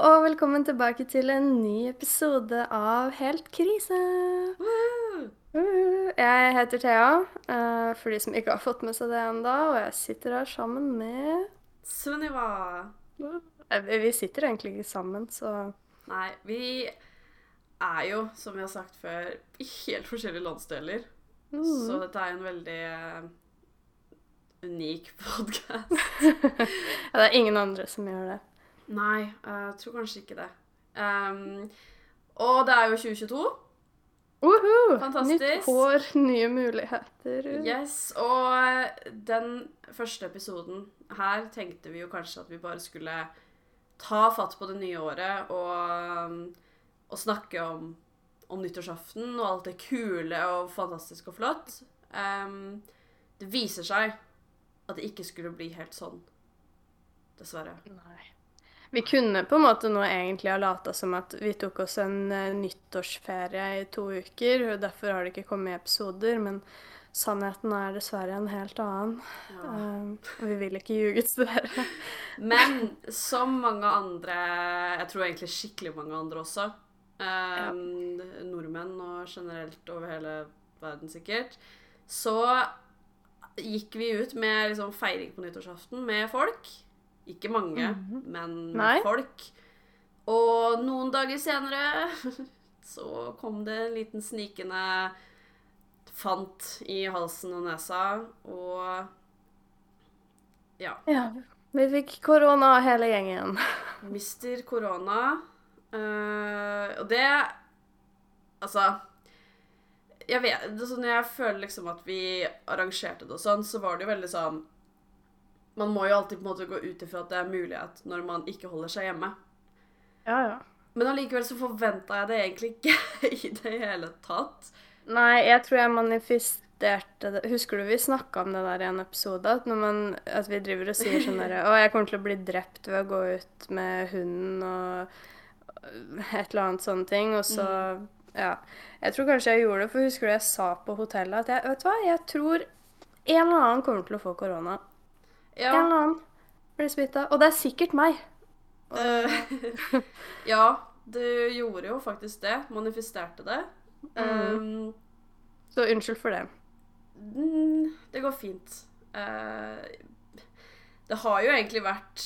og velkommen tilbake til en ny episode av Helt krise. Jeg heter Thea, eh, for de som ikke har fått med seg det ennå, og jeg sitter her sammen med Sunniva. Eh, Vi sitter egentlig ikke sammen, så Nei, vi er jo, som vi har sagt før, i helt forskjellige landsdeler. Mm. Så dette er en veldig eh, unik podkast. ja, Det er ingen andre som gjør det. Nei, jeg tror kanskje ikke det. Um, og det er jo 2022. Woohoo! Fantastisk. Nytt år, nye muligheter. Yes, og den første episoden her tenkte vi jo kanskje at vi bare skulle ta fatt på det nye året og, og snakke om, om nyttårsaften og alt det kule og fantastisk og flott. Um, det viser seg at det ikke skulle bli helt sånn. Dessverre. Nei. Vi kunne på en måte nå egentlig ha lata som at vi tok oss en eh, nyttårsferie i to uker, og derfor har det ikke kommet episoder, men sannheten er dessverre en helt annen. Ja. Eh, og vi vil ikke ljuge dere. Men som mange andre, jeg tror egentlig skikkelig mange andre også, eh, nordmenn og generelt over hele verden sikkert, så gikk vi ut med liksom feiring på nyttårsaften med folk. Ikke mange, men Nei. folk. Og noen dager senere så kom det en liten snikende fant i halsen og nesa, og ja. Ja, vi fikk korona hele gjengen. Mister korona. Uh, og det Altså Jeg vet det, sånn, jeg føler liksom at vi arrangerte det og sånn, så var det jo veldig sånn Man må jo alltid på en måte gå ut ifra at det er mulighet når man ikke holder seg hjemme. Ja, ja. Men allikevel så forventa jeg det egentlig ikke i det hele tatt. Nei, jeg tror jeg manifesterte det Husker du vi snakka om det der i en episode? At, når man, at vi driver og sier sånn derre Å, jeg kommer til å bli drept ved å gå ut med hunden og et eller annet sånne ting. Og så Ja. Jeg tror kanskje jeg gjorde det, for husker du jeg sa på hotellet at jeg Vet du hva, jeg tror en eller annen kommer til å få korona. En Ja, eller annen blir smitta. Og det er sikkert meg. Uh, ja, du gjorde jo faktisk det. Manifesterte det. Um, Så unnskyld for det. Mm, det går fint. Uh, det har jo egentlig vært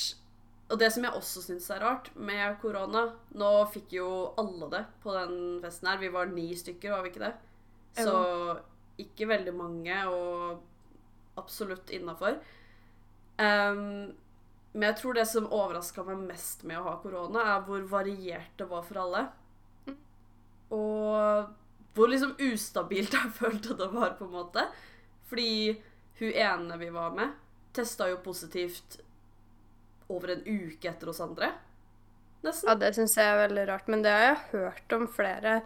Og det som jeg også syns er rart med korona Nå fikk jo alle det på den festen her. Vi var ni stykker, var vi ikke det? Så ikke veldig mange, og absolutt innafor. Men jeg tror det som overraska meg mest med å ha korona, er hvor variert det var for alle. Og hvor liksom ustabilt jeg følte det var, på en måte. Fordi hun ene vi var med, testa jo positivt over en uke etter oss andre. Nesten. Ja, det syns jeg er veldig rart, men det har jeg hørt om flere.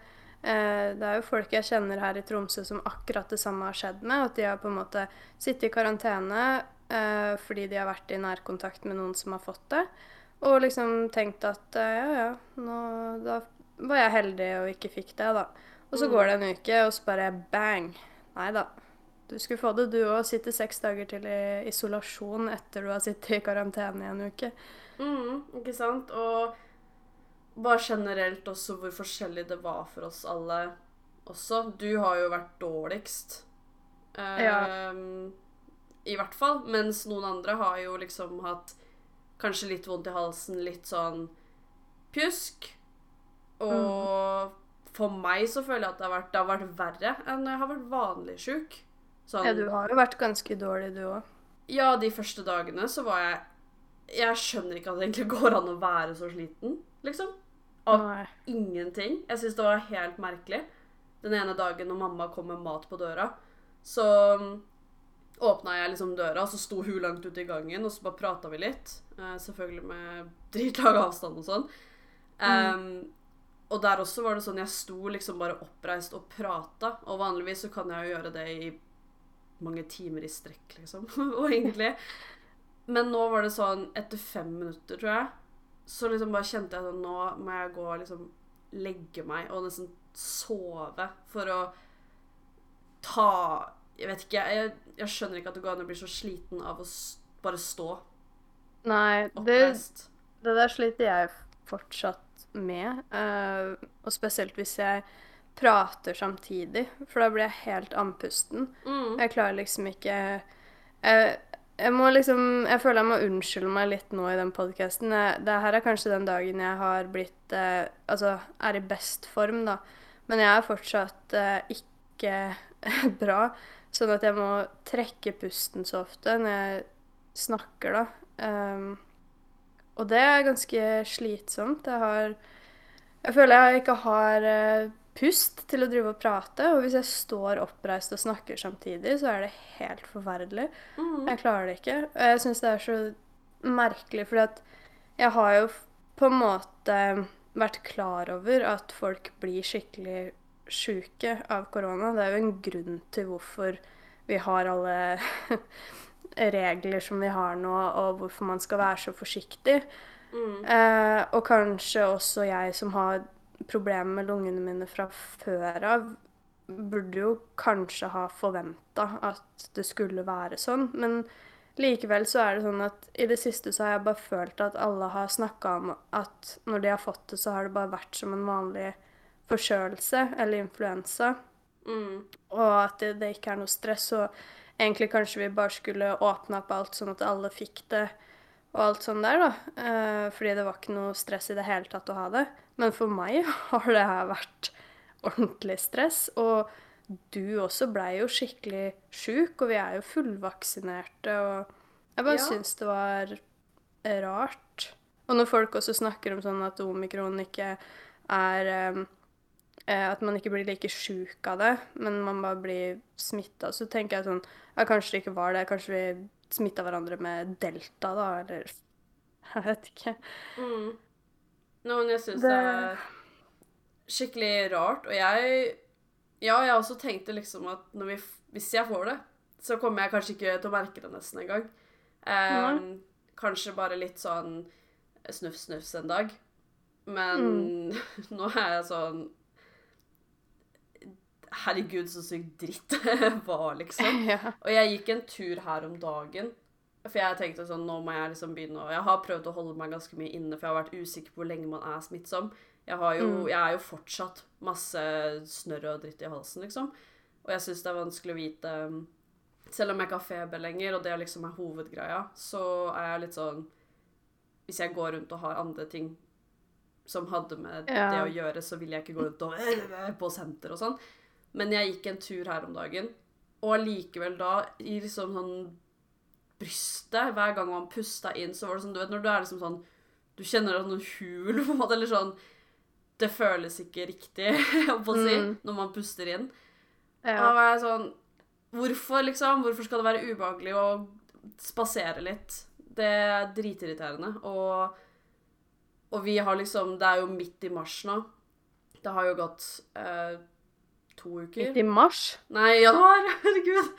Eh, det er jo folk jeg kjenner her i Tromsø som akkurat det samme har skjedd med. At de har på en måte sittet i karantene eh, fordi de har vært i nærkontakt med noen som har fått det. Og liksom tenkt at eh, ja, ja, nå, da var jeg heldig og ikke fikk det, da. Og så Mm. går det en uke, og så bare bang. Nei da. Du skulle få det, du òg. Sitte seks dager til i isolasjon etter du har sittet i karantene i en uke. Mm, ikke sant? Og bare generelt også hvor forskjellig det var for oss alle også. Du har jo vært dårligst. Eh, Ja. I hvert fall. Mens noen andre har jo liksom hatt kanskje litt vondt i halsen, litt sånn pjusk. Og for meg så føler jeg at det har vært, det har vært verre enn når jeg har vært vanlig sjuk. Sånn, Ja, du har jo vært ganske dårlig, du òg. ja, de første dagene så var jeg Jeg skjønner ikke at det egentlig går an å være så sliten, liksom. Av Nei. ingenting. Jeg syns det var helt merkelig. Den ene dagen når mamma kom med mat på døra, så åpna jeg liksom døra, så sto hun langt ute i gangen, og så bare prata vi litt. Eh, selvfølgelig med dritlag avstand og sånn. Um, og der også var det sånn jeg sto liksom bare oppreist og prata, og vanligvis så kan jeg jo gjøre det i mange timer i strekk, liksom. og egentlig Men nå var det sånn etter fem minutter, tror jeg, så liksom bare kjente jeg sånn Nå må jeg gå og liksom legge meg og nesten sove for å ta Jeg vet ikke. Jeg, jeg skjønner ikke at det går an å bli så sliten av å bare stå Nei, det, det der sliter jeg fortsatt med. Uh, og spesielt hvis jeg prater samtidig, for da blir jeg helt andpusten. Mm. Jeg klarer liksom ikke jeg, jeg må liksom Jeg føler jeg må unnskylde meg litt nå i den podkasten. Det her er kanskje den dagen jeg har blitt eh, Altså er i best form, da. Men jeg er fortsatt eh, ikke bra. Sånn at jeg må trekke pusten så ofte når jeg snakker, da. Um, og det er ganske slitsomt. Jeg har Jeg føler jeg ikke har eh, pust til å drive og prate. Og hvis jeg står oppreist og snakker samtidig, så er det helt forferdelig. Mm. Jeg klarer det ikke. Og jeg syns det er så merkelig, fordi at jeg har jo på en måte vært klar over at folk blir skikkelig sjuke av korona. Det er jo en grunn til hvorfor vi har alle regler som vi har nå, og hvorfor man skal være så forsiktig. Mm. Eh, og kanskje også jeg som har problemer med lungene mine fra før av, burde jo kanskje ha forventa at det skulle være sånn. Men likevel så er det sånn at i det siste så har jeg bare følt at alle har snakka om at når de har fått det, så har det bare vært som en vanlig forkjølelse eller influensa. Mm. Og at det, det ikke er noe stress. Og egentlig kanskje vi bare skulle åpne opp alt sånn at alle fikk det og alt sånn der, da. Eh, fordi det var ikke noe stress i det hele tatt å ha det. Men for meg har det her vært ordentlig stress. Og du også blei jo skikkelig sjuk, og vi er jo fullvaksinerte, og jeg bare Ja. syns det var rart. Og når folk også snakker om sånn at omikron ikke er eh, At man ikke blir like sjuk av det, men man bare blir smitta, så tenker jeg sånn Ja, kanskje det ikke var det. Kanskje vi smitta hverandre med delta, da, eller Jeg vet ikke. Mm. Noen jeg syns Det- er skikkelig rart. Og jeg Ja, jeg også tenkte liksom at vi, hvis jeg får det, så kommer jeg kanskje ikke til å merke det nesten engang. Um, kanskje bare litt sånn snufs-snufs en dag. Men nå er jeg sånn Herregud, så sykt dritt det var, liksom. Ja. Og jeg gikk en tur her om dagen. For jeg tenkte sånn, nå må jeg liksom begynne å Jeg har prøvd å holde meg ganske mye inne, for jeg har vært usikker på hvor lenge man er smittsom. Jeg, har jo, jeg er jo fortsatt masse snørr og dritt i halsen, liksom. Og jeg syns det er vanskelig å vite um, Selv om jeg ikke har feber lenger, og det liksom er hovedgreia, så er jeg litt sånn Hvis jeg går rundt og har andre ting som hadde med Ja. det å gjøre, så vil jeg ikke gå rundt og på senter og sånn. Men jeg gikk en tur her om dagen, og allikevel da, i liksom sånn brystet, hver gang man pusta inn, så var det sånn, du vet, når du er liksom sånn, du kjenner at noen hul på en måte, eller sånn, det føles ikke riktig, å få si, Mm. når man puster inn. Ja. Da var jeg sånn, hvorfor liksom, hvorfor skal det være ubehagelig å spasere litt? Det er dritirriterende, og, og vi har liksom, det er jo midt i mars nå. Det har jo gått eh, to uker. Midt i mars? Nei, januar! Herregud.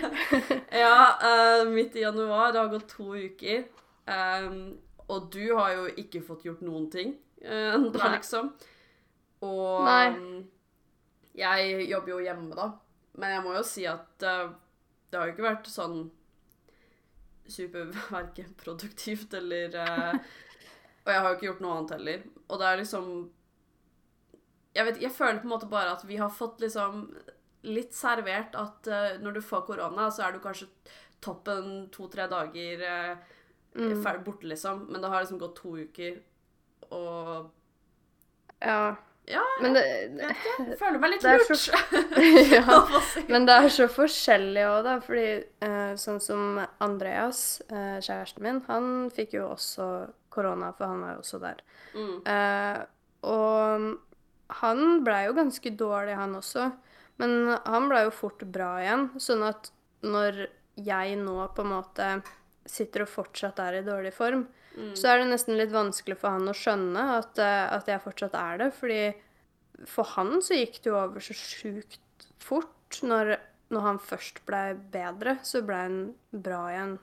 ja, uh, midt i januar. Det har gått to uker. Um, og du har jo ikke fått gjort noen ting uh, ennå, Nei. liksom. Og Nei. um, jeg jobber jo hjemme, da. Men jeg må jo si at uh, det har jo ikke vært sånn superverken produktivt eller uh, Og jeg har jo ikke gjort noe annet heller. Og det er liksom jeg, vet, jeg føler på en måte bare at vi har fått liksom litt servert at uh, når du får korona, så er du kanskje toppen to-tre dager uh, Mm. ferdig borte, liksom. Men det har liksom gått to uker, og Ja. Ja, Men det, jeg føler meg litt lurt. så- ja. Men det er så forskjellig òg, da. Fordi uh, sånn som Andreas, uh, kjæresten min, han fikk jo også korona, for han var jo også der. Mm. Uh, og han blei jo ganske dårlig, han også. Men han blei jo fort bra igjen. Sånn at når jeg nå på en måte sitter og fortsatt er i dårlig form, Mm. så er det nesten litt vanskelig for han å skjønne at, eh, at jeg fortsatt er det. Fordi for han så gikk det jo over så sjukt fort. Når, når han først blei bedre, så blei han bra igjen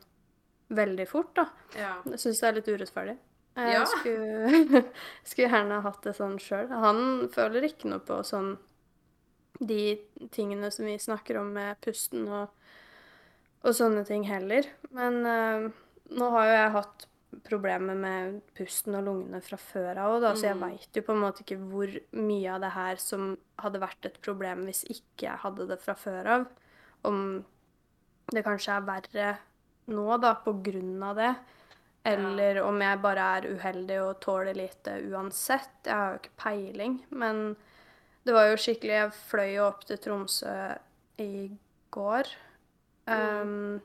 veldig fort, da. Ja. Jeg syns det er litt urettferdig. Jeg Ja. skulle, skulle gjerne hatt det sånn sjøl. Han føler ikke noe på sånn de tingene som vi snakker om med pusten og, og sånne ting heller. Men eh, nå har jo jeg hatt problemer med pusten og lungene fra før av òg, så jeg Mm. veit jo på en måte ikke hvor mye av det her som hadde vært et problem hvis ikke jeg hadde det fra før av. Om det kanskje er verre nå, da, på grunn av det. Eller om jeg bare er uheldig og tåler lite uansett. Jeg har jo ikke peiling. Men det var jo skikkelig Jeg fløy jo opp til Tromsø i går. Um,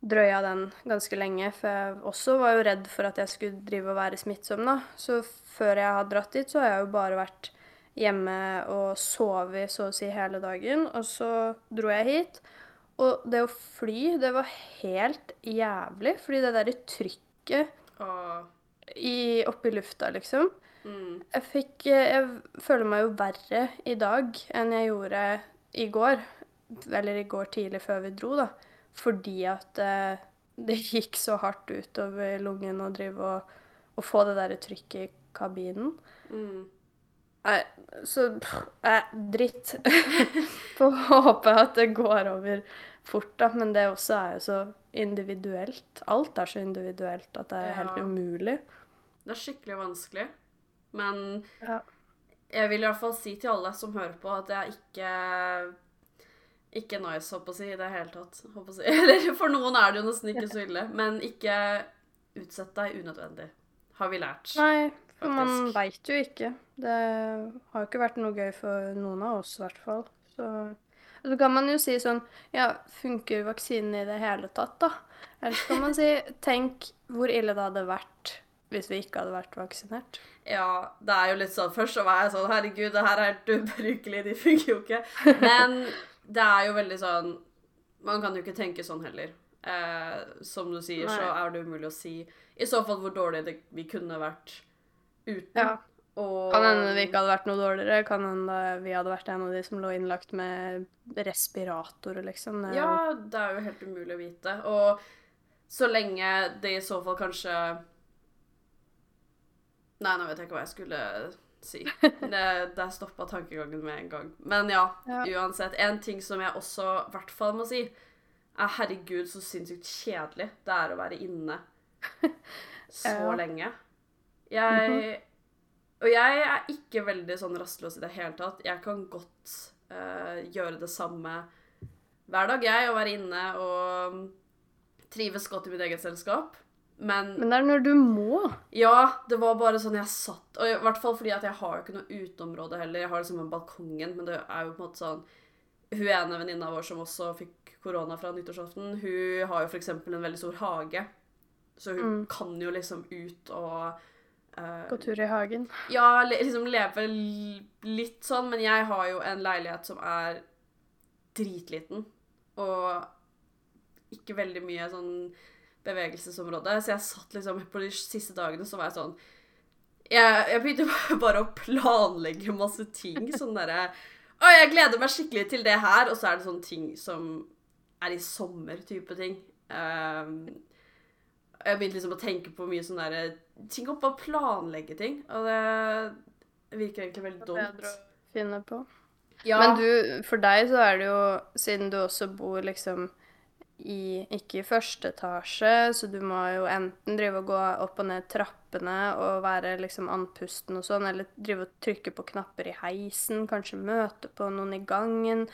drøya den ganske lenge, for jeg også var jo redd for at jeg skulle drive og være smittsom, da. Så før jeg har dratt dit, så har jeg jo bare vært hjemme og sovet så å si hele dagen. Og så dro jeg hit. Og det å fly, det var helt jævlig, fordi det derre trykket Og i, oppi lufta, liksom mm, Jeg fikk Jeg føler meg jo verre i dag enn jeg gjorde i går. Eller i går tidlig før vi dro, da. Fordi at eh, det gikk så hardt utover lungen å drive og, og få det derre trykket i kabinen. mm. Nei, så pff, eh, dritt. Får håpe at det går over fort, da. Men det også er jo så individuelt. Alt er så individuelt at det er helt umulig. Det er skikkelig vanskelig. Men Ja. jeg vil i hvert fall si til alle som hører på, at det er ikke ikke nice, håper å si, i det hele tatt. Håper si. Eller for noen er det jo nesten ikke så ille. Men ikke utsett deg unødvendig, har vi lært. Nei, for man Faktisk. veit jo ikke. Det har jo ikke vært noe gøy for noen av oss, i hvert fall. Så, så kan man jo si sånn Ja, funker vaksinen i det hele tatt, da? Eller så kan man si Tenk hvor ille det hadde vært hvis vi ikke hadde vært vaksinert. Ja, det er jo litt sånn Først så var jeg sånn Herregud, det her er helt ubrukelig, de funker jo ikke. Men det er jo veldig sånn Man kan jo ikke tenke sånn heller. Eh, som du sier, så er det umulig å si i så fall hvor dårlig det, vi kunne vært uten. Ja. Og Kan hende vi ikke hadde vært noe dårligere. Kan hende vi hadde vært en av de som lå innlagt med respiratorer, liksom. Det Ja, det er jo helt umulig å vite. Og så lenge det i så fall kanskje Nei, nå vet jeg ikke hva jeg skulle si. Det, det stoppa tankegangen med en gang. Men ja, Ja. uansett. En ting som jeg også i hvert fall må si, er herregud, så sinnssykt kjedelig det er å være inne så Ja. lenge. Jeg Og jeg er ikke veldig sånn rastløs i det hele tatt. Jeg kan godt uh, gjøre det samme hver dag, jeg, og være inne og trives godt i mitt eget selskap. Men Men det er når du må. ja, det var bare sånn jeg satt Og i hvert fall fordi at jeg har jo ikke noe uteområde heller. Jeg har liksom en balkongen, men det er jo på en måte sånn Hun ene venninna vår som også fikk korona fra nyttårsaften, hun har jo f.eks. en veldig stor hage. Så hun Mm. kan jo liksom ut og eh, Gå tur i hagen. ja, liksom leve litt sånn, men jeg har jo en leilighet som er dritliten. Og ikke veldig mye sånn bevegelsesområde. Så jeg satt liksom på de siste dagene så var jeg sånn Jeg, jeg begynte bare å planlegge masse ting. Sånn derre Å, jeg gleder meg skikkelig til det her. Og så er det sånne ting som er i sommer-type ting. Um, jeg begynte liksom å tenke på mye sånne der, ting opp og planlegge ting. Og det virker egentlig veldig dumt. Bedre å finne på. Ja, Men du, for deg så er det jo, siden du også bor liksom i, ikke i første etasje, så du må jo enten drive og gå opp og ned trappene og være liksom andpusten og sånn, eller drive og trykke på knapper i heisen, kanskje møte på noen i gangen,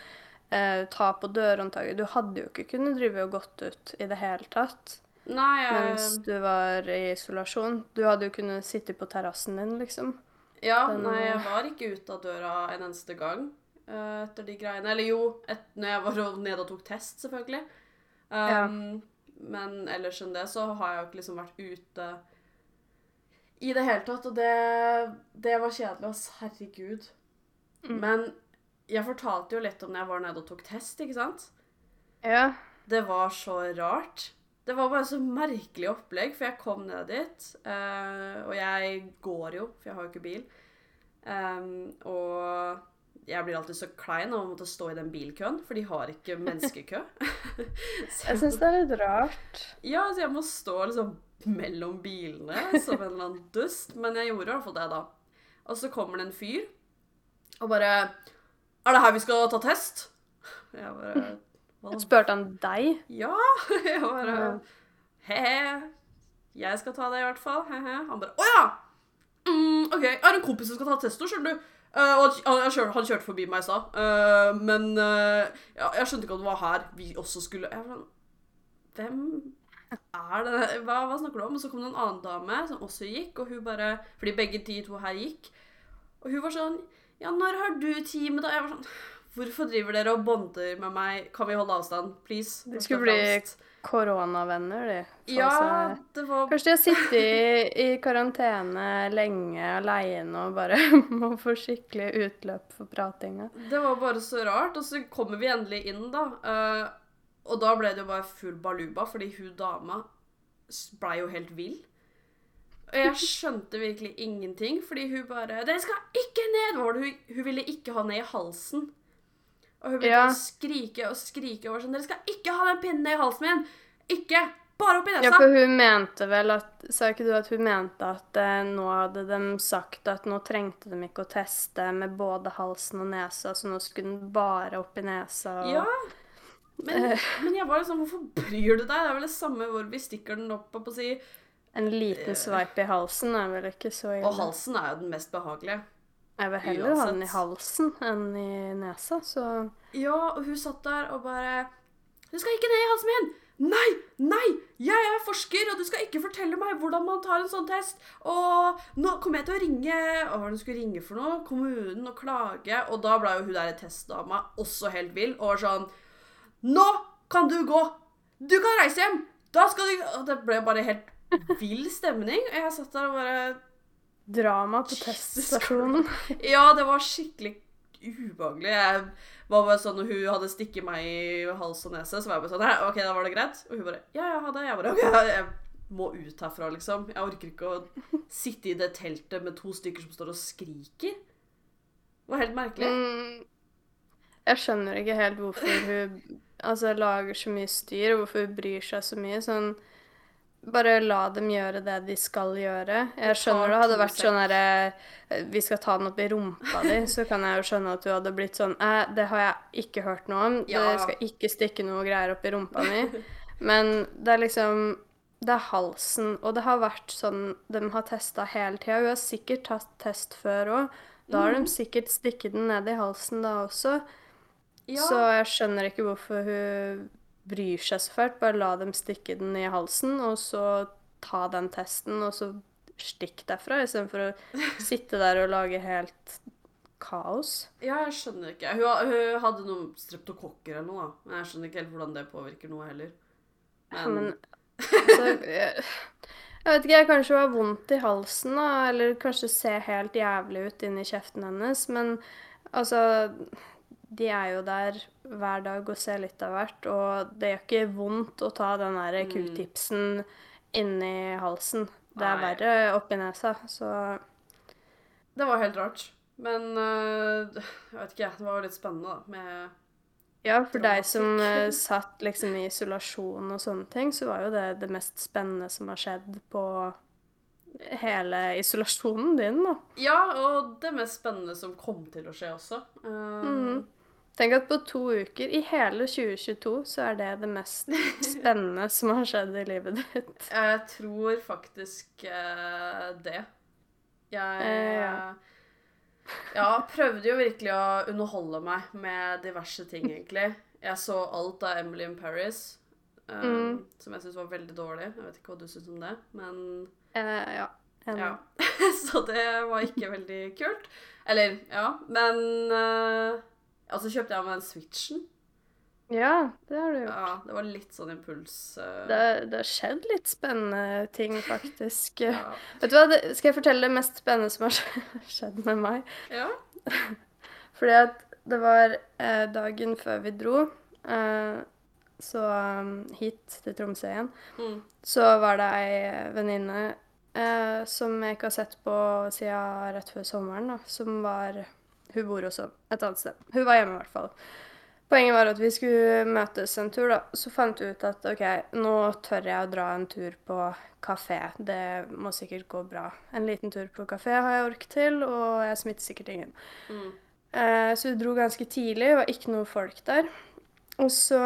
eh, ta på dørhåndtaket. Du hadde jo ikke kunnet drive og gått ut i det hele tatt Nei, jeg, mens du var i isolasjon. Du hadde jo kunnet sitte på terrassen din, liksom. ja, den- nei, jeg var ikke ute av døra en eneste gang uh, etter de greiene. Eller jo, et, når jeg var nede og tok test, selvfølgelig. Um, Men ellers enn det så har jeg jo ikke liksom vært ute i det hele tatt, og det, det var kjedelig, ass. Herregud. Mm. Men jeg fortalte jo litt om når jeg var nede og tok test, ikke sant? Ja. Det var så rart. Det var bare så merkelig opplegg, for jeg kom ned dit, eh, og jeg går jo, for jeg har jo ikke bil. Em, og jeg blir alltid så klein av å måtte stå i den bilkøen, for de har ikke menneskekø. Så Jeg syns det er litt rart. ja, så jeg må stå liksom mellom bilene som en eller annen dust. Men jeg gjorde i hvert fall det, da. Og så kommer det en fyr og bare Er det her vi skal ta test? Jeg bare? Spurte han deg? Ja! Jeg bare He-he. Jeg skal ta det, i hvert fall. He-he. Han bare Å ja! Mm, OK, jeg har en kompis som skal ta testo, skjønner du. Uh, og han, kjør, han kjørte forbi meg i stad. Eh, men uh, ja, jeg skjønte ikke at det var her vi også skulle Jeg Hvem er det hva, hva snakker du om? Og så kom det en annen dame som også gikk, og hun bare Fordi begge de to her gikk. Og hun var sånn Ja, når har du time, da? Jeg var sånn Hvorfor driver dere og bonder med meg? Kan vi holde avstand? Please? Det skulle bli koronavenner, de. Ja, seg- det var Kanskje de har sittet i, i karantene lenge aleine og bare må få skikkelig utløp for pratinga. Det var bare så rart. Og så kommer vi endelig inn, da. Uh, og da ble det jo bare full baluba, fordi hun dama blei jo helt vill. Og jeg skjønte virkelig ingenting, fordi hun bare 'Dere skal ikke ned!' Hun, hun ville ikke ha ned i halsen. Og hun begynte Ja. å skrike og skrike over sånn 'Dere skal ikke ha den pinnen i halsen min!' Ikke! Bare opp i Ja, for hun mente vel at Sa ikke du at hun mente at eh, nå hadde de sagt at nå trengte de ikke å teste med både halsen og nesa, så nå skulle den bare opp i nesa? Og, Ja. Men, men jeg var liksom Hvorfor bryr du deg? Det er vel det samme hvor vi stikker den opp og på si En liten sveip i halsen er vel ikke så ille? Og halsen er jo den mest behagelige. Jeg vil heller ha den i halsen enn i nesa, så Ja, og hun satt der og bare Du skal ikke ned i halsen min! Nei! Nei! Jeg er forsker, og du skal ikke fortelle meg hvordan man tar en sånn test. Og nå kommer jeg til å ringe Hva var det hun skulle ringe for noe? Kommunen og klage. Og da ble jo hun der testdama også helt vill og var sånn Nå kan du gå! Du kan reise hjem! Da skal du Og det ble bare helt vill stemning. Og jeg satt der og bare Drama på teststasjonen. Ja, det var skikkelig ubehagelig. Jeg var bare sånn, Når hun hadde stikket meg i hals og nese, så var jeg bare sånn «Hæ, OK, da var det greit. Og hun bare Ja, ja, ha det. Jeg bare OK, jeg må ut herfra, liksom. Jeg orker ikke å sitte i det teltet med to stykker som står og skriker. Det var helt merkelig. Mm, jeg skjønner ikke helt hvorfor hun altså, lager så mye styr, og hvorfor hun bryr seg så mye. Sånn Bare la dem gjøre det de skal gjøre. Jeg skjønner det hadde vært sånn herre Vi skal ta den opp i rumpa di, så kan jeg jo skjønne at du hadde blitt sånn eh, Det har jeg ikke hørt noe om. Ja. Det skal ikke stikke noe greier opp i rumpa mi. Men det er liksom Det er halsen, og det har vært sånn de har testa hele tida. Hun har sikkert tatt test før òg. Da har de sikkert stikket den ned i halsen da også. Ja, Så jeg skjønner ikke hvorfor hun bryr seg så fælt. Bare la dem stikke den i halsen, og så ta den testen, og så stikk derfra, istedenfor å sitte der og lage helt kaos. ja, jeg skjønner ikke. Hun, hun hadde noen streptokokker eller noe, da. Men jeg skjønner ikke helt hvordan det påvirker noe heller. Ja, men altså, jeg, jeg vet ikke, jeg kanskje har vondt i halsen, da, eller kanskje ser helt jævlig ut inni kjeften hennes, men altså De er jo der hver dag og ser litt av hvert, og det gjør ikke vondt å ta den der Mm. q-tipsen inni halsen. Det er Nei. verre oppi nesa, så Det var helt rart. Men øh, jeg vet ikke, det var jo litt spennende, da, med Ja, for deg som eh, satt liksom i isolasjon og sånne ting, så var jo det det mest spennende som har skjedd på hele isolasjonen din, da. Ja, og det mest spennende som kom til å skje også. Um, Mhm. Tenk at på to uker i hele 2022 så er det det mest spennende som har skjedd i livet ditt. Jeg tror faktisk uh, det. Jeg Eh, ja. ja, prøvde jo virkelig å underholde meg med diverse ting, egentlig. Jeg så alt av Emily in Paris, eh, Mm. som jeg syntes var veldig dårlig. Jeg vet ikke hva du syns om det, men Eh, ja. ja. så det var ikke veldig kult. Eller, ja, men eh, Altså kjøpte jeg meg den Switchen. ja, det har du gjort. Ja, det var litt sånn impuls... Uh... Det, det har skjedd litt spennende ting, faktisk. ja. Vet du hva, det, skal jeg fortelle det mest spennende som har skjedd med meg? ja. Fordi at det var eh, dagen før vi dro, eh, så um, hit til Tromsø igjen, Mm. så var det ei venninne eh, som jeg ikke har sett på siden rett før sommeren, da, som var Hun bor også et annet sted. Hun var hjemme, i hvert fall. Poenget var at vi skulle møtes en tur, da. Så fant vi ut at OK, nå tør jeg å dra en tur på kafé. Det må sikkert gå bra. En liten tur på kafé har jeg ork til, og jeg smitter sikkert ingen. Mm. Eh, så vi dro ganske tidlig, det var ikke noe folk der. Og så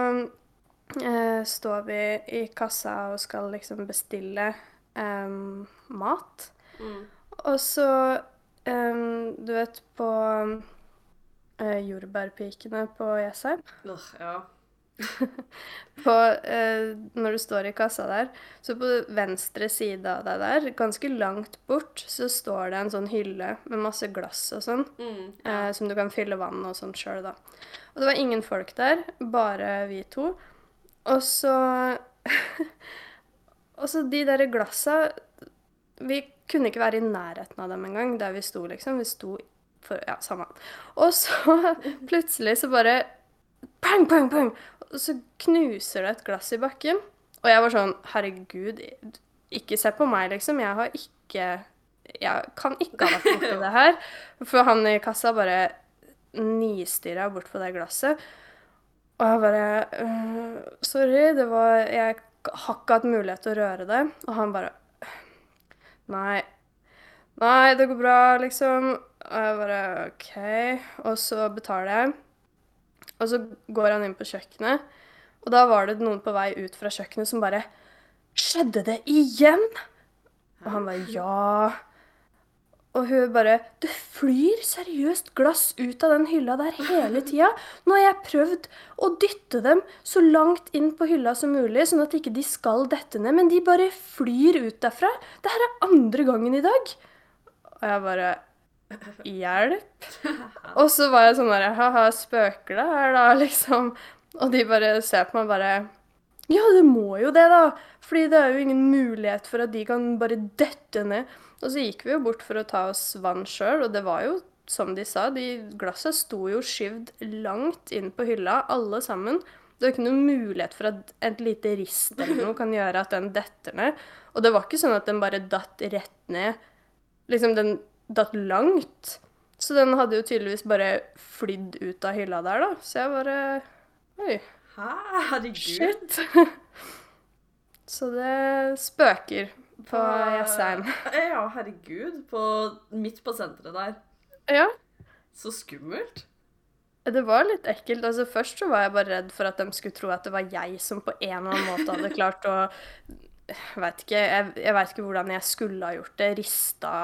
eh, står vi i kassa og skal liksom bestille eh, mat. Mm. Og så em, Du vet på uh, jordbærpikene på Jessheim? Uh, ja. På, uh, når du står i kassa der, så på venstre side av deg der, ganske langt bort, så står det en sånn hylle med masse glass og sånn, Mm. eh, som du kan fylle vann og sånn sjøl, da. Og det var ingen folk der, bare vi to. Og så Og så de der glassa Vi kunne ikke være i nærheten av dem engang, der vi sto, liksom. Vi sto for Ja, samme. Og så plutselig så bare Pang, pang, pang! Og så knuser det et glass i bakken. Og jeg var sånn Herregud, ikke se på meg, liksom. Jeg har ikke Jeg kan ikke ha vært borti det her. For han i kassa bare nistirra bort på det glasset. Og jeg bare «Øh, Sorry, det var Jeg har ikke hatt mulighet til å røre det. Og han bare Nei. Nei, det går bra, liksom. Og jeg bare OK. Og så betaler jeg. Og så går han inn på kjøkkenet, og da var det noen på vei ut fra kjøkkenet som bare Skjedde det igjen? Og han bare Ja. Og hun bare Det flyr seriøst glass ut av den hylla der hele tida. Nå har jeg prøvd å dytte dem så langt inn på hylla som mulig, sånn at ikke de skal dette ned, men de bare flyr ut derfra. Det her er andre gangen i dag. Og jeg bare Hjelp. Og så var jeg sånn der Ha-ha, spøker det her, da? Liksom. Og de bare ser på meg bare Ja, det må jo det, da. Fordi det er jo ingen mulighet for at de kan bare dette ned. Og så gikk vi jo bort for å ta oss vann sjøl, og det var jo som de sa, de glassa sto jo skyvd langt inn på hylla, alle sammen. Det var ikke noen mulighet for at et lite rist eller noe kan gjøre at den detter ned. Og det var ikke sånn at den bare datt rett ned. Liksom, den datt langt. Så den hadde jo tydeligvis bare flydd ut av hylla der, da. Så jeg bare Oi, Herregud. shit. Så det spøker på Jessheim. Ja, herregud. På, midt på senteret der. Ja. Så skummelt. Det var litt ekkelt. Altså, først så var jeg bare redd for at de skulle tro at det var jeg som på en eller annen måte hadde klart å Jeg vet ikke, jeg, jeg vet ikke hvordan jeg skulle ha gjort det. Rista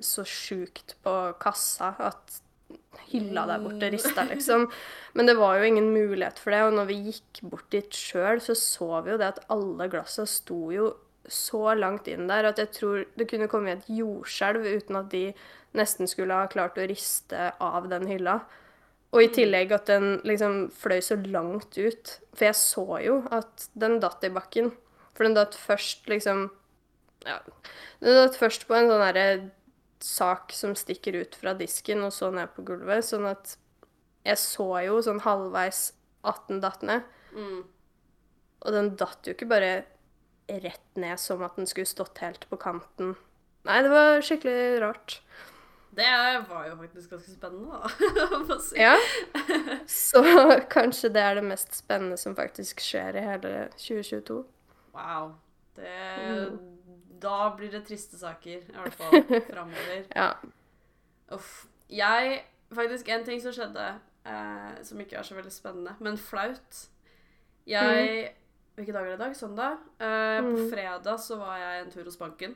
så sjukt på kassa at hylla der borte rista, liksom. Men det var jo ingen mulighet for det. Og når vi gikk bort dit sjøl, så så vi jo det at alle glassa sto jo så langt inn der at jeg tror det kunne komme et jordskjelv uten at de nesten skulle ha klart å riste av den hylla. Og i tillegg at den liksom fløy så langt ut. For jeg så jo at den datt i bakken. For den datt først liksom Ja. Den datt først på en sånn derre sak som stikker ut fra disken, og så ned på gulvet. Sånn at jeg så jo sånn halvveis at den datt ned. Mm. Og den datt jo ikke bare rett ned som at den skulle stått helt på kanten. Nei, det var skikkelig rart. Det var jo faktisk ganske spennende, da. Si. Ja. Så kanskje det er det mest spennende som faktisk skjer i hele 2022. Wow. Det Mm. Da blir det triste saker, i hvert fall framover. Ja. Uff. Jeg Faktisk en ting som skjedde, eh, som ikke er så veldig spennende, men flaut. Jeg Hvilke dager er det i dag? Søndag? Eh, På Mm. fredag så var jeg en tur hos banken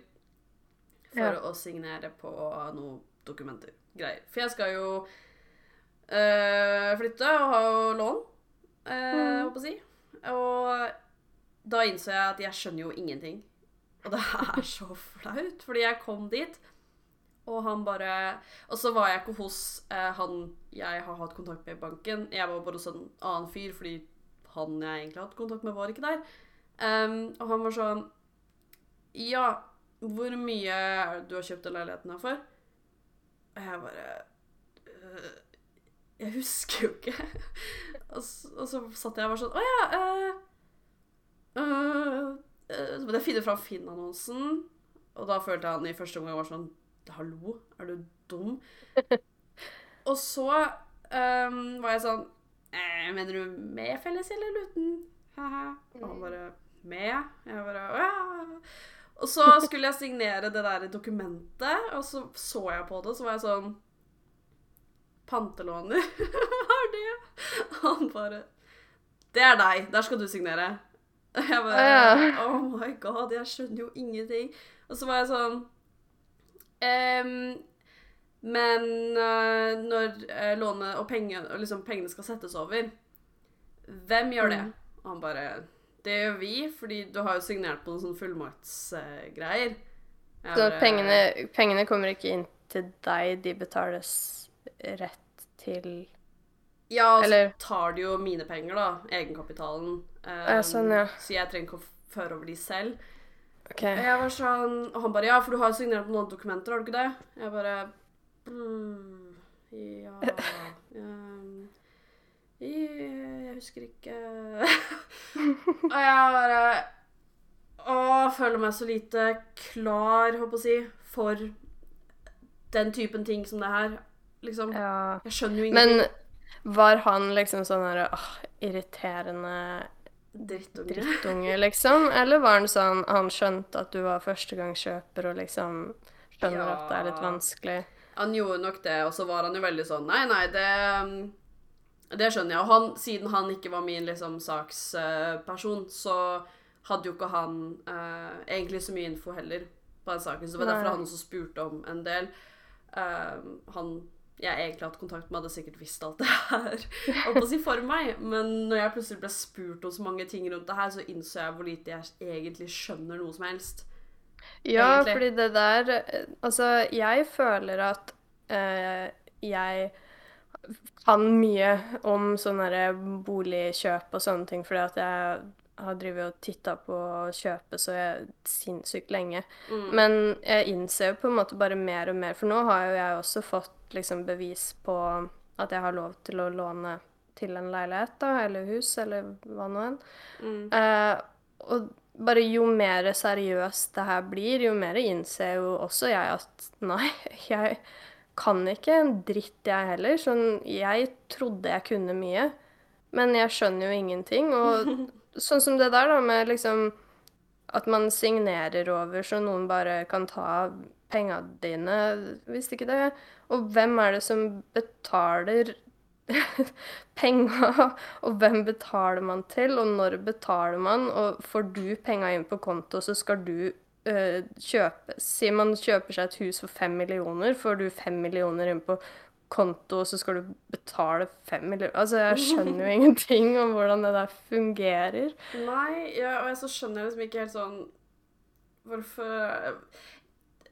for Ja. å signere på noen dokumenter. Greier. For jeg skal jo eh, flytte og ha jo lån, eh, Mm. holdt på å si. Og da innså jeg at jeg skjønner jo ingenting. Og det er så flaut, fordi jeg kom dit, og han bare Og så var jeg ikke hos eh, han jeg har hatt kontakt med i banken. Jeg var bare hos en annen fyr, fordi han jeg egentlig hadde kontakt med, var ikke der. Um, og han var sånn Ja, hvor mye er det du har kjøpt den leiligheten her for? Og jeg bare «Øh, Jeg husker jo ikke. og, så, og så satt jeg og var sånn Å ja eh, øh, øh, Så måtte jeg finne fram Finn-annonsen, og da følte jeg han i første omgang var sånn Hallo, er du dum? og så um, var jeg sånn eh, Mener du med felles eller uten? Haha. Og han bare Med? Jeg bare Å ja. Og så skulle jeg signere det der dokumentet, og så så jeg på det, og så var jeg sånn Pantelåner? Hva er det? Og han bare Det er deg. Der skal du signere. Jeg bare Oh my god, jeg skjønner jo ingenting. Og så var jeg sånn ehm, Men eh, når uh, lånet og penge, og liksom pengene skal settes over, hvem gjør det? Mm. Og han bare Det gjør vi, fordi du har jo signert på noen sånne fullmaktsgreier. Jeg Så bare, pengene, pengene kommer ikke inn til deg, de betales rett til Ja, og så tar de jo mine penger, da. Egenkapitalen. Um, sånn, ja. Så jeg trenger ikke å føre over de selv. Okay. Jeg var sånn, og han bare Ja, for du har signert på noen dokumenter, har du ikke det? Jeg bare mm, Ja um, Jeg husker ikke Og jeg bare Å, føler meg så lite klar, holdt på å si, for den typen ting som det her. Liksom. Ja. Jeg skjønner jo ingenting. Men var han liksom sånn herre åh, irriterende Drittunge. drittunge, liksom? Eller var han sånn Han skjønte at du var førstegangskjøper og liksom skjønner Ja. at det er litt vanskelig? Han gjorde nok det, og så var han jo veldig sånn Nei, nei, det um, Det skjønner jeg. Og han, siden han ikke var min liksom saksperson, så hadde jo ikke han eh, egentlig så mye info heller på den saken. Så det var derfor han også spurte om en del. Uh, han jeg egentlig hatt kontakt med, hadde sikkert visst alt det her holdt på å si for meg. Men når jeg plutselig ble spurt om så mange ting rundt det her, så innså jeg hvor lite jeg egentlig skjønner noe som helst. Ja, Egentlig. fordi det der eh, Altså, jeg føler at eh, jeg kan mye om sånne boligkjøp og sånne ting, fordi at jeg har drevet og titta på å kjøpe så jeg sinnssykt lenge. Mm. Men jeg innser jo på en måte bare mer og mer, for nå har jo jeg også fått liksom bevis på at jeg har lov til å låne til en leilighet, da, eller hus, eller hva nå enn. Mm. Eh, og bare jo mer seriøst det her blir, jo mer innser jo også jeg at nei, jeg kan ikke en dritt, jeg heller. Sånn, jeg trodde jeg kunne mye, men jeg skjønner jo ingenting. Og sånn som det der, da, med liksom at man signerer over så noen bare kan ta penga dine. Visste ikke det. Og hvem er det som betaler penga? Og hvem betaler man til, og når betaler man? Og får du penga inn på konto, så skal du øh, kjøpe Si man kjøper seg et hus for fem millioner, får du fem millioner inn på konto, og så skal du betale fem millioner Altså, jeg skjønner jo ingenting om hvordan det der fungerer. Nei, ja, og jeg så skjønner jeg liksom ikke helt sånn Hvorfor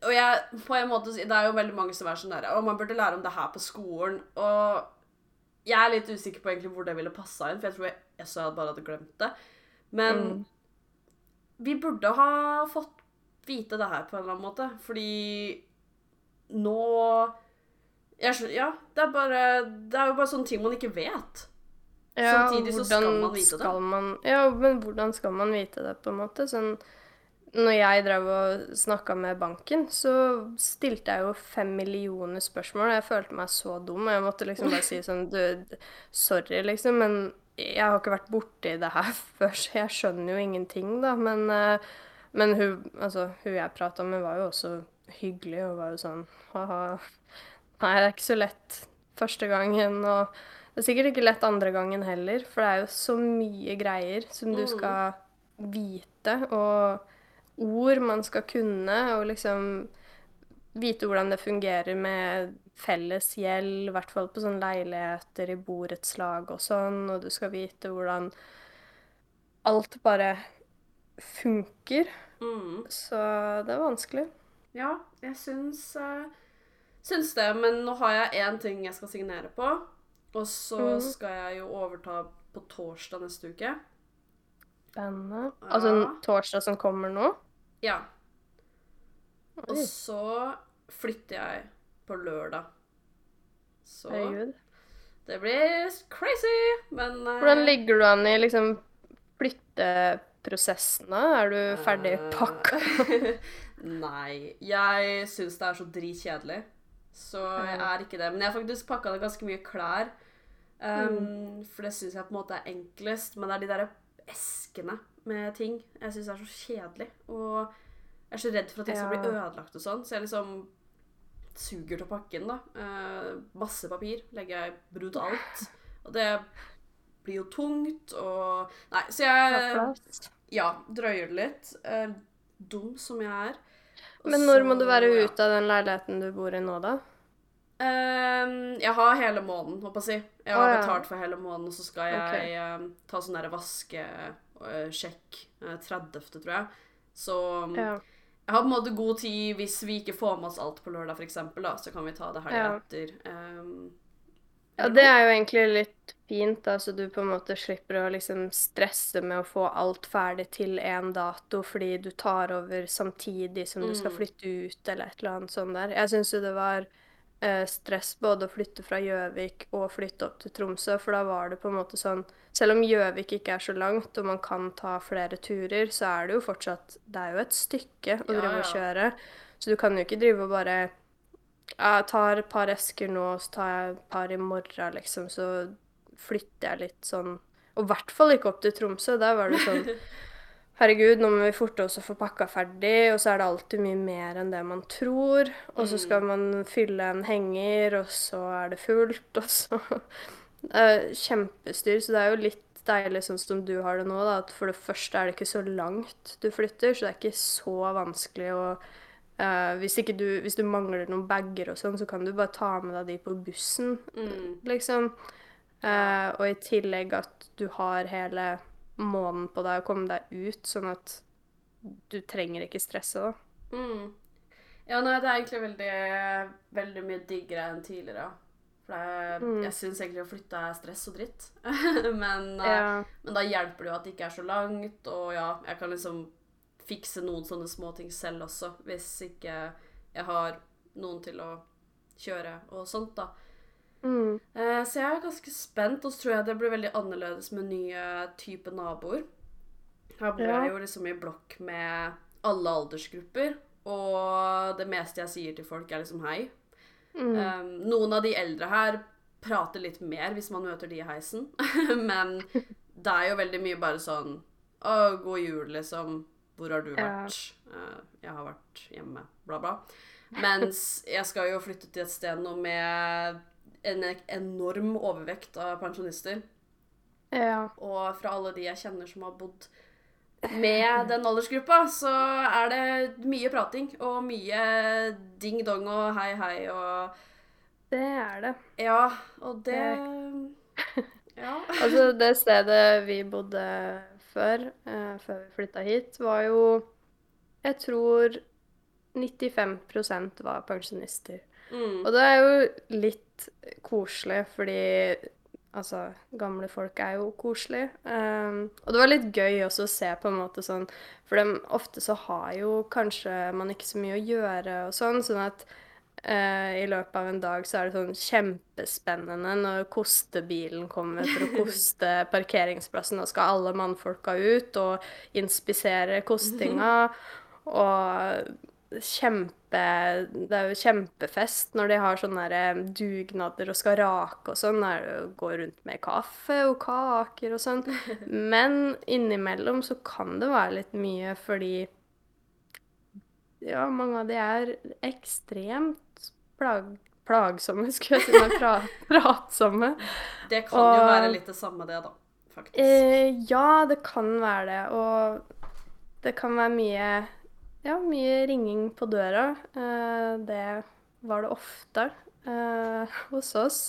Og jeg, på en måte, det er jo veldig mange som er sånn der Og man burde lære om det her på skolen. Og jeg er litt usikker på egentlig hvor det ville passa inn, for jeg tror jeg, jeg så jeg bare hadde glemt det. Men Mm. vi burde ha fått vite det her på en eller annen måte, fordi nå jeg Ja, det er bare Det er jo bare sånne ting man ikke vet. Ja, Samtidig så skal man vite det. skal man, ja, men hvordan skal man vite det, på en måte? Sånn, når jeg drev og snakka med banken, så stilte jeg jo fem millioner spørsmål. Jeg følte meg så dum. og Jeg måtte liksom bare si sånn Du, sorry, liksom, men jeg har ikke vært borti det her før, så jeg skjønner jo ingenting, da. Men, eh, men hun, altså, hun jeg prata med, var jo også hyggelig og var jo sånn ha-ha. Nei, det er ikke så lett første gangen, og det er sikkert ikke lett andre gangen heller, for det er jo så mye greier som du Mm. skal vite, og ord man skal kunne, og liksom vite hvordan det fungerer med felles gjeld, i hvert fall på sånne leiligheter i borettslag og sånn, og du skal vite hvordan alt bare funker. Mm. Så det er vanskelig. Ja, jeg syns, eh, syns det. Men nå har jeg én ting jeg skal signere på. Og så mm. skal jeg jo overta på torsdag neste uke. Spennende. Altså Ja. torsdag som kommer nå? Ja. Og så flytter jeg på lørdag. Så herregud. det blir crazy, men eh, Hvordan ligger du an i liksom flytteprosessen da? Er du ferdig eh, pakka? Nei. Jeg syns det er så dritkjedelig. Så jeg er ikke det. Men jeg har faktisk pakka ned ganske mye klær. Um, For det syns jeg på en måte er enklest. Men det er de der eskene med ting jeg syns er så kjedelig. Og jeg er så redd for at ting skal bli ødelagt og sånn. Så jeg liksom suger til å pakke inn, da. Eh, masse papir legger jeg brutalt. alt. Og det blir jo tungt, og Nei, så jeg. Ja, drøyer det litt. Eh, dum som jeg er. Og Men når må du være ja. ute av den leiligheten du bor i nå, da? Um, jeg har hele måneden, håper jeg å si. Jeg har Å, ja. betalt for hele måneden, og så skal jeg okay. ehm, ta sånn der vaskesjekk uh, 30., tror jeg. Så um, Ja. jeg har på en måte god tid hvis vi ikke får med oss alt på lørdag, da, så kan vi ta det helga Ja. etter. Um, Ja, det er jo egentlig litt fint, da, så du på en måte slipper å liksom stresse med å få alt ferdig til én dato fordi du tar over samtidig som du skal Mm. flytte ut, eller et eller annet sånt der. Jeg syns jo det var eh, stress både å flytte fra Gjøvik og flytte opp til Tromsø, for da var det på en måte sånn Selv om Gjøvik ikke er så langt, og man kan ta flere turer, så er det jo fortsatt Det er jo et stykke å Ja, drive og kjøre, så du kan jo ikke drive og bare jeg tar et par esker nå, så tar jeg et par i morgen, liksom. Så flytter jeg litt sånn Og i hvert fall ikke opp til Tromsø. Der var det sånn Herregud, nå må vi forte oss å få pakka ferdig, og så er det alltid mye mer enn det man tror. Og så skal man fylle en henger, og så er det fullt, og så Det er Kjempestyr. Så det er jo litt deilig sånn som du har det nå, da. At for det første er det ikke så langt du flytter, så det er ikke så vanskelig å Uh, hvis, ikke du, hvis du mangler noen bager og sånn, så kan du bare ta med deg de på bussen, Mm. liksom. Uh, og i tillegg at du har hele måneden på deg å komme deg ut, sånn at du trenger ikke stresse, da. Mm. Ja, nei, det er egentlig veldig, veldig mye diggere enn tidligere. For jeg, Mm. jeg syns egentlig å flytte er stress og dritt. men, eh, Ja. men da hjelper det jo at det ikke er så langt, og ja, jeg kan liksom fikse noen sånne småting selv også, hvis ikke jeg har noen til å kjøre og sånt, da. Mm. Eh, så jeg er ganske spent, og så tror jeg det blir veldig annerledes med nye type naboer. Her bor Ja. jeg jo liksom i blokk med alle aldersgrupper, og det meste jeg sier til folk, er liksom hei. Mm. Um, noen av de eldre her prater litt mer hvis man møter de i heisen, men det er jo veldig mye bare sånn Å, god jul, liksom. Hvor har du Ja. vært? Eh, jeg har vært hjemme, bla, bla. Mens jeg skal jo flytte til et sted nå med en enorm overvekt av pensjonister. ja. Og fra alle de jeg kjenner som har bodd med den aldersgruppa, så er det mye prating og mye ding-dong og hei, hei og Det er det. Ja, og det Ja. Altså, det stedet vi bodde før, eh, før vi flytta hit, var jo Jeg tror 95% var pensjonister. Mm. Og det er jo litt koselig, fordi altså, gamle folk er jo koselige. Um, og det var litt gøy også å se på en måte sånn For de, ofte så har jo kanskje man ikke så mye å gjøre og sånn, sånn at uh, i løpet av en dag så er det sånn kjempespennende når kostebilen kommer for å koste parkeringsplassen. Da skal alle mannfolka ut og inspisere kostinga. Og kjempe Det er jo kjempefest når de har sånne dugnader og skal rake og sånn. Går rundt med kaffe og kaker og sånn. Men innimellom så kan det være litt mye fordi ja, mange av de er ekstremt plag plagsomme, skulle jeg si. Men pra pratsomme. Det kan jo være litt det samme, det, da. Faktisk. Eh, ja, det kan være det. Og det kan være mye Ja, mye ringing på døra. Eh, det var det ofte eh, hos oss.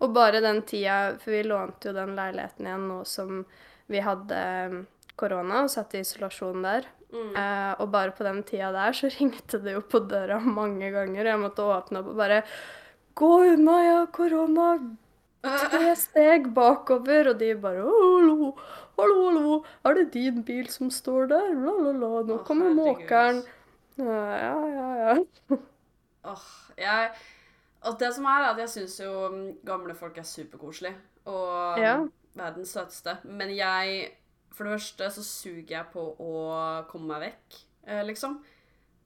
Og bare den tida For vi lånte jo den leiligheten igjen nå som vi hadde mm, korona og satt i isolasjon der. Mm. Uh, og bare på den tida der så ringte det jo på døra mange ganger. og Jeg måtte åpne opp og bare Gå unna, jeg har korona! Tre steg bakover, og de bare Hallo, hallo, hallo, er det din bil som står der? La, la, la, nå kommer måkeren. Ja, ja, ja. ja. Åh, jeg Og det som er, at jeg syns jo mm, gamle folk er superkoselige. Og Ja. mm, verdens søteste. Men jeg For det første så suger jeg på å komme meg vekk, eh, liksom.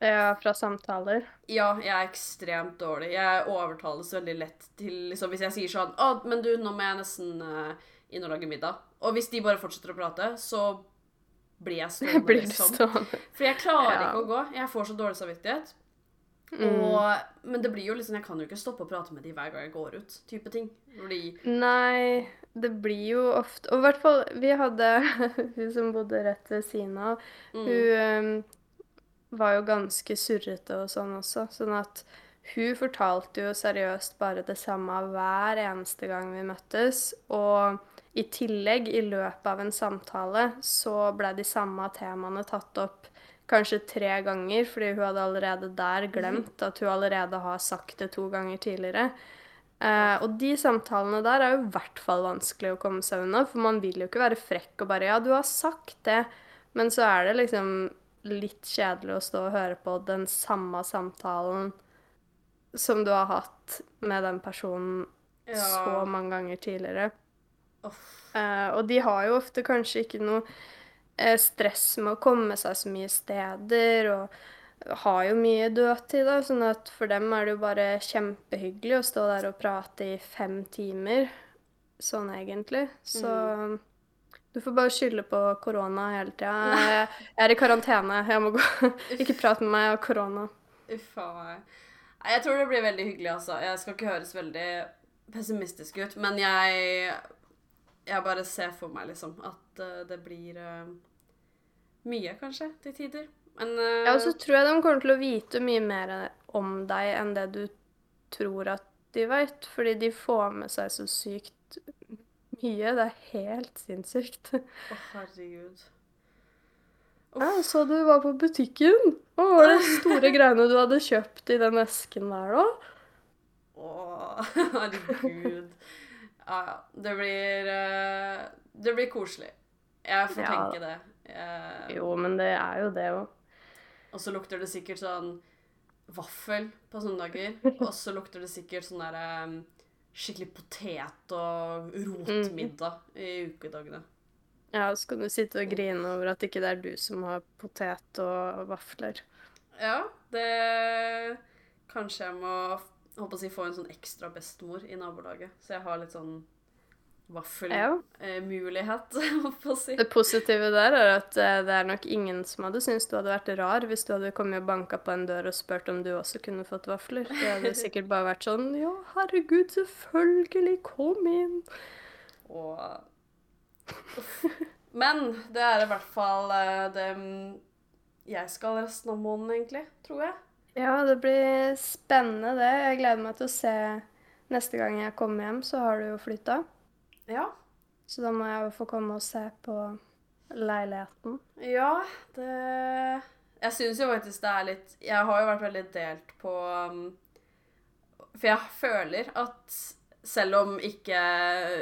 Ja, fra samtaler. Ja, jeg er ekstremt dårlig. Jeg overtales veldig lett til liksom, Hvis jeg sier sånn Å, men du, nå må jeg nesten uh, inn og lage middag. Og hvis de bare fortsetter å prate, så blir jeg stående, Blir liksom. stående? For jeg klarer Ja. ikke å gå. Jeg får så dårlig samvittighet. Mm. Og, men det blir jo liksom, jeg kan jo ikke stoppe å prate med de hver gang jeg går ut. type ting. Fordi Nei, det blir jo ofte Og i hvert fall, vi hadde hun som bodde rett ved siden av, mm, hun øhm, var jo ganske surrete og sånn også. Sånn at hun fortalte jo seriøst bare det samme hver eneste gang vi møttes. Og i tillegg, i løpet av en samtale, så ble de samme temaene tatt opp kanskje tre ganger, fordi hun hadde allerede der glemt at hun allerede har sagt det to ganger tidligere. Eh, og de samtalene der er jo i hvert fall vanskelig å komme seg unna, for man vil jo ikke være frekk og bare Ja, du har sagt det, men så er det liksom litt kjedelig å stå og høre på den samme samtalen som du har hatt med den personen Ja. så mange ganger tidligere. Eh, og de har jo ofte kanskje ikke noe uh, stress med å komme seg så mye steder, og har jo mye dødtid, da, sånn at for dem er det jo bare kjempehyggelig å stå der og prate i fem timer, sånn egentlig. Så du får bare skylde på korona hele tida. Jeg, jeg er i karantene, jeg må gå. Ikke prat med meg, om korona. Uff a meg. Jeg tror det blir veldig hyggelig, altså. Jeg skal ikke høres veldig pessimistisk ut, men jeg Jeg bare ser for meg, liksom, at eh, det blir uh, mye, kanskje, til tider. Men uh, Ja, og så tror jeg de kommer til å vite mye mer om deg enn det du tror at de vet, fordi de får med seg så sykt mye. Det er helt sinnssykt. Å, herregud. Ja, så du var på butikken. Hva var de store greiene du hadde kjøpt i den esken der, da? Å, herregud. Ja, ja. Det blir eh, Det blir koselig. Jeg får Ja. tenke det. Eh, Jo, men det er jo det òg. Og så lukter det sikkert sånn vaffel på søndager. Og så lukter det sikkert sånn der um, skikkelig potet og rotmiddag i ukedagene. Ja, så kan du sitte og grine over at ikke det er du som har potet og vafler. Ja, det Kanskje jeg må håper å si, få en sånn ekstra bestemor i nabolaget. Så jeg har litt sånn Ja. vaffelmulighet, på å si. Det positive der er at eh, det er nok ingen som hadde syntes du hadde vært rar hvis du hadde kommet og banka på en dør og spurt om du også kunne fått vafler. Det hadde sikkert bare vært sånn Ja, herregud, selvfølgelig, kom inn. Og Men det er i hvert fall eh, det jeg skal resten av måneden, egentlig. Tror jeg. Ja, det blir spennende, det. Jeg gleder meg til å se Neste gang jeg kommer hjem, så har du jo flytta. Ja. Så da må jeg jo få komme og se på leiligheten. Ja, det Jeg syns jo faktisk det er litt Jeg har jo vært veldig delt på um, For jeg føler at selv om ikke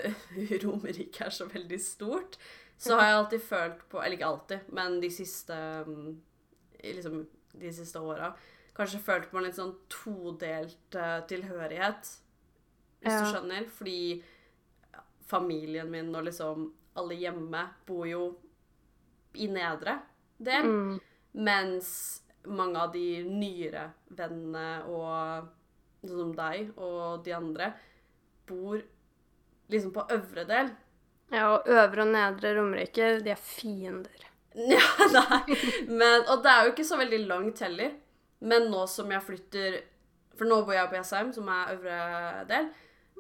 Romerike er så veldig stort, så har jeg alltid følt på Eller ikke alltid, men de siste um, liksom de siste åra kanskje følt på en litt sånn todelt eh, tilhørighet, hvis Ja. du skjønner. Fordi familien min og liksom alle hjemme bor jo i nedre del. Mm. Mens mange av de nyere vennene og sånn som deg og de andre bor liksom på øvre del. Ja, og øvre og nedre Romerike, de er fiender. Ja, nei. Men, og det er jo ikke så veldig langt heller. Men nå som jeg flytter For nå bor jeg på Jessheim, som er øvre del.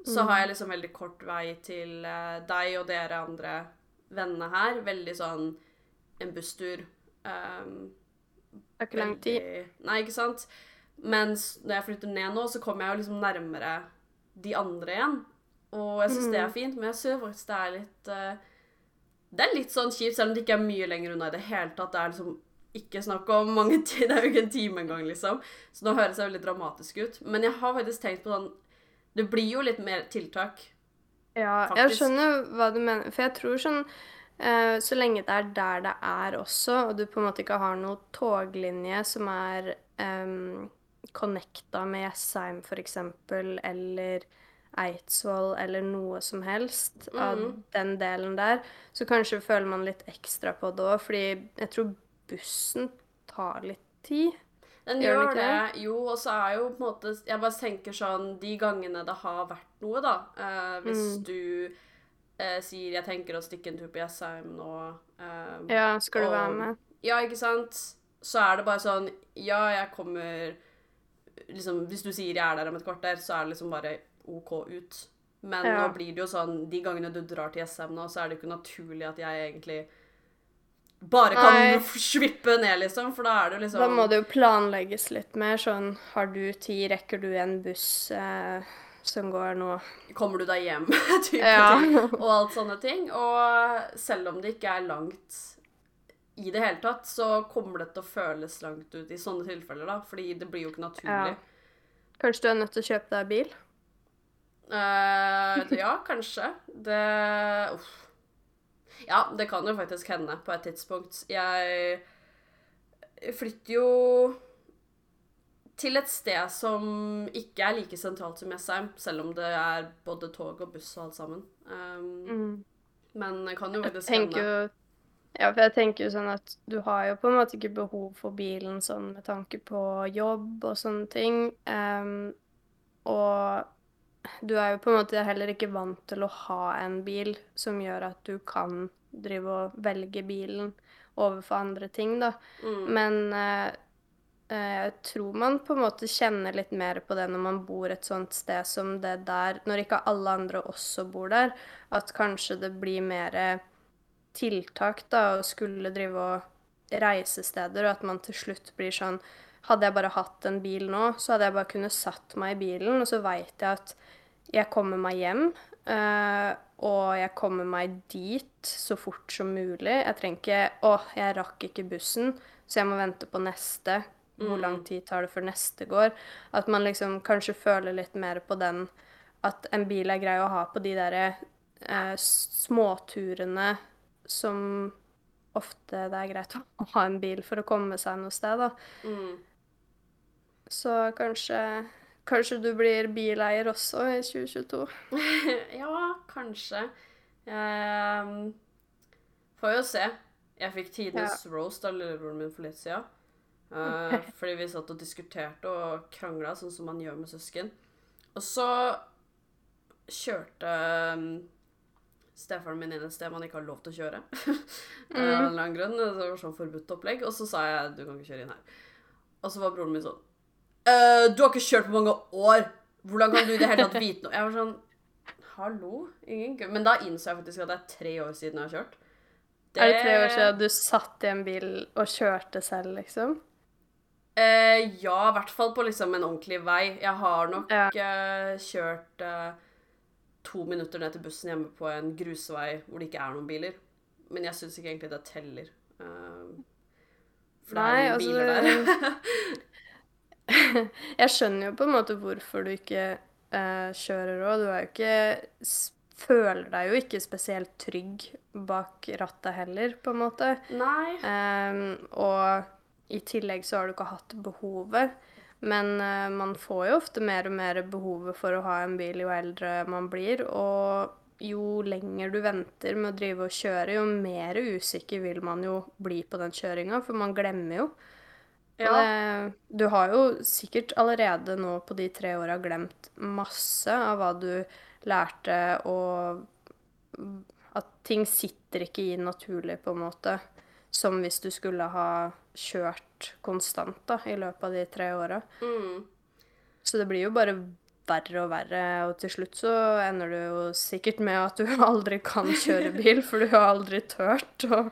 Så har jeg liksom veldig kort vei til eh, deg og dere andre vennene her. Veldig sånn en busstur. Um, Det er ikke lang tid. Nei, ikke sant? Mens når jeg flytter ned nå, så kommer jeg jo liksom nærmere de andre igjen. Og jeg syns det er fint, men jeg syns faktisk det er litt uh, Det er litt sånn kjipt, selv om det ikke er mye lenger unna i det hele tatt. Det er liksom ikke snakk om mange tider, det er jo ikke en time engang, liksom. Så nå høres jeg veldig dramatisk ut. Men jeg har faktisk tenkt på sånn Det blir jo litt mer tiltak. Ja, jeg skjønner hva du mener. For jeg tror sånn eh, Så lenge det er der det er også, og du på en måte ikke har noen toglinje som er um, connecta med Jessheim f.eks., eller Eidsvoll, eller noe som helst av Mhm. den delen der, så kanskje føler man litt ekstra på det òg, fordi jeg tror bussen tar litt tid. Den Gjør gjør det. Jo, og så er jo på en måte Jeg bare tenker sånn De gangene det har vært noe, da eh, Hvis Mm. du eh, sier 'jeg tenker å stikke en tur på Jessheim nå' eh, Ja, skal du være med? Ja, ikke sant? Så er det bare sånn Ja, jeg kommer liksom, Hvis du sier 'jeg er der om et kvarter', så er det liksom bare OK ut. Men Ja. nå blir det jo sånn De gangene du drar til Jessheim nå, så er det jo ikke naturlig at jeg egentlig bare kan Nei. svippe ned, liksom. For da er det jo liksom Da må det jo planlegges litt mer. Sånn har du tid, rekker du en buss eh, som går nå? Kommer du deg hjem? type Ja. ting. Og alt sånne ting. Og selv om det ikke er langt i det hele tatt, så kommer det til å føles langt ut i sånne tilfeller, da. Fordi det blir jo ikke naturlig. Kanskje du er nødt til å kjøpe deg bil? Uh, ja, kanskje. Det Uff. Ja, det kan jo faktisk hende på et tidspunkt. Jeg flytter jo til et sted som ikke er like sentralt som Jessheim, selv om det er både tog og buss og alt sammen. Um, Men det kan jo faktisk hende. Ja, for jeg tenker jo sånn at du har jo på en måte ikke behov for bilen sånn med tanke på jobb og sånne ting. Um, og du er jo på en måte heller ikke vant til å ha en bil som gjør at du kan drive og velge bilen overfor andre ting, da. Mm. Men eh, eh, jeg tror man på en måte kjenner litt mer på det når man bor et sånt sted som det der, når ikke alle andre også bor der, at kanskje det blir mer tiltak da, å skulle drive og reise steder, og at man til slutt blir sånn Hadde jeg bare hatt en bil nå, så hadde jeg bare kunnet satt meg i bilen, og så veit jeg at jeg kommer meg hjem, eh, og jeg kommer meg dit så fort som mulig. Jeg trenger ikke Å, jeg rakk ikke bussen, så jeg må vente på neste. Hvor lang tid tar det før neste går? At man liksom kanskje føler litt mer på den at en bil er grei å ha på de derre eh, småturene som ofte det er greit å ha en bil for å komme seg noe sted, da. Mm. Så kanskje Kanskje du blir bileier også i 2022? ja, kanskje. Um, får jo se. Jeg fikk tidenes roast av lillebroren min for litt siden. Uh, fordi vi satt og diskuterte og krangla, sånn som man gjør med søsken. Og så kjørte um, stefaren min inn et sted man ikke har lov til å kjøre. Av en eller annen grunn. Det var sånn forbudt opplegg. Og så sa jeg du kan ikke kjøre inn her. Og så var broren min sånn «Eh, Du har ikke kjørt på mange år. Hvordan kan du i det hele tatt vite noe? Jeg var sånn Hallo? Ingen. Men da innså jeg faktisk at det er tre år siden jeg har kjørt. Er det tre år siden du satt i en bil og kjørte selv, liksom? Uh, ja, i hvert fall på liksom en ordentlig vei. Jeg har nok Ja. uh, kjørt uh, to minutter ned til bussen hjemme på en grusvei hvor det ikke er noen biler. Men jeg syns ikke egentlig det teller. For det Nei, er noen altså- biler der. Jeg skjønner jo på en måte hvorfor du ikke eh, kjører òg. Du ikke Føler deg jo ikke spesielt trygg bak rattet heller, på en måte. Nei. Ehm, og i tillegg så har du ikke hatt behovet. Men eh, man får jo ofte mer og mer behovet for å ha en bil jo eldre man blir. Og jo lenger du venter med å drive og kjøre, jo mer usikker vil man jo bli på den kjøringa, for man glemmer jo. Ja. det, du har jo sikkert allerede nå på de tre åra glemt masse av hva du lærte, og at ting sitter ikke i naturlig, på en måte, som hvis du skulle ha kjørt konstant da, i løpet av de tre åra. Mm. Så det blir jo bare verre og verre, og til slutt så ender du jo sikkert med at du aldri kan kjøre bil, for du har aldri turt å,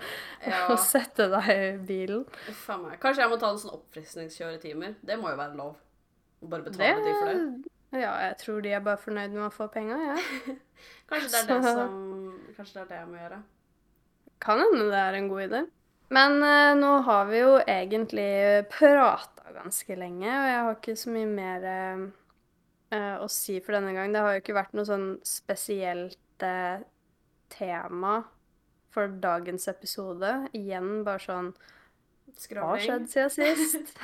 Ja. å sette deg i bilen. Kanskje jeg må ta en sånn oppfriskningskjøretimer. Det må jo være lov. Å bare Det, betale de for det. ja, jeg tror de er bare fornøyd med å få penga, jeg. Kanskje det er det som Kanskje det er det jeg må gjøre. Kan hende det er en god idé. Men eh, nå har vi jo egentlig prata ganske lenge, og jeg har ikke så mye mer eh, eh, å si for denne gang. Det har jo ikke vært noe sånn spesielt eh, tema for dagens episode. Igjen bare sånn Hva har skjedd siden sist?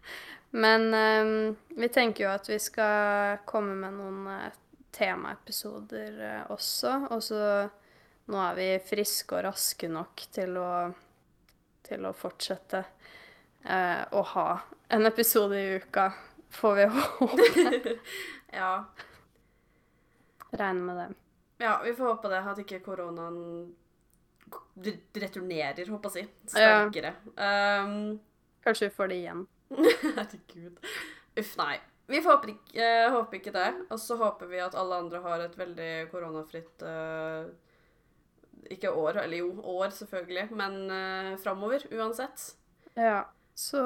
Men eh, vi tenker jo at vi skal komme med noen eh, temaepisoder eh, også. Og så nå er vi friske og raske nok til å, til å fortsette eh, å ha en episode i uka, får vi håpe. Ja. Regne med det. ja, vi får håpe det. At ikke koronaen returnerer, håper jeg å si. Ja. Um, Kanskje vi får det igjen. Herregud. Uff, nei. Vi får håpe ikke, eh, håper ikke det. Og så håper vi at alle andre har et veldig koronafritt uh, Ikke år, eller jo, år selvfølgelig, men uh, framover uansett. Ja. Så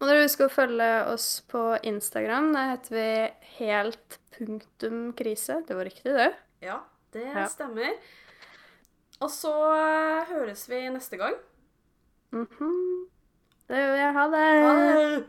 må dere huske å følge oss på Instagram. Der heter vi helt punktum krise. Det var riktig, det? Ja, det Ja. stemmer. Og så eh, høres vi neste gang. Mhm. Det gjør vi. Ha det.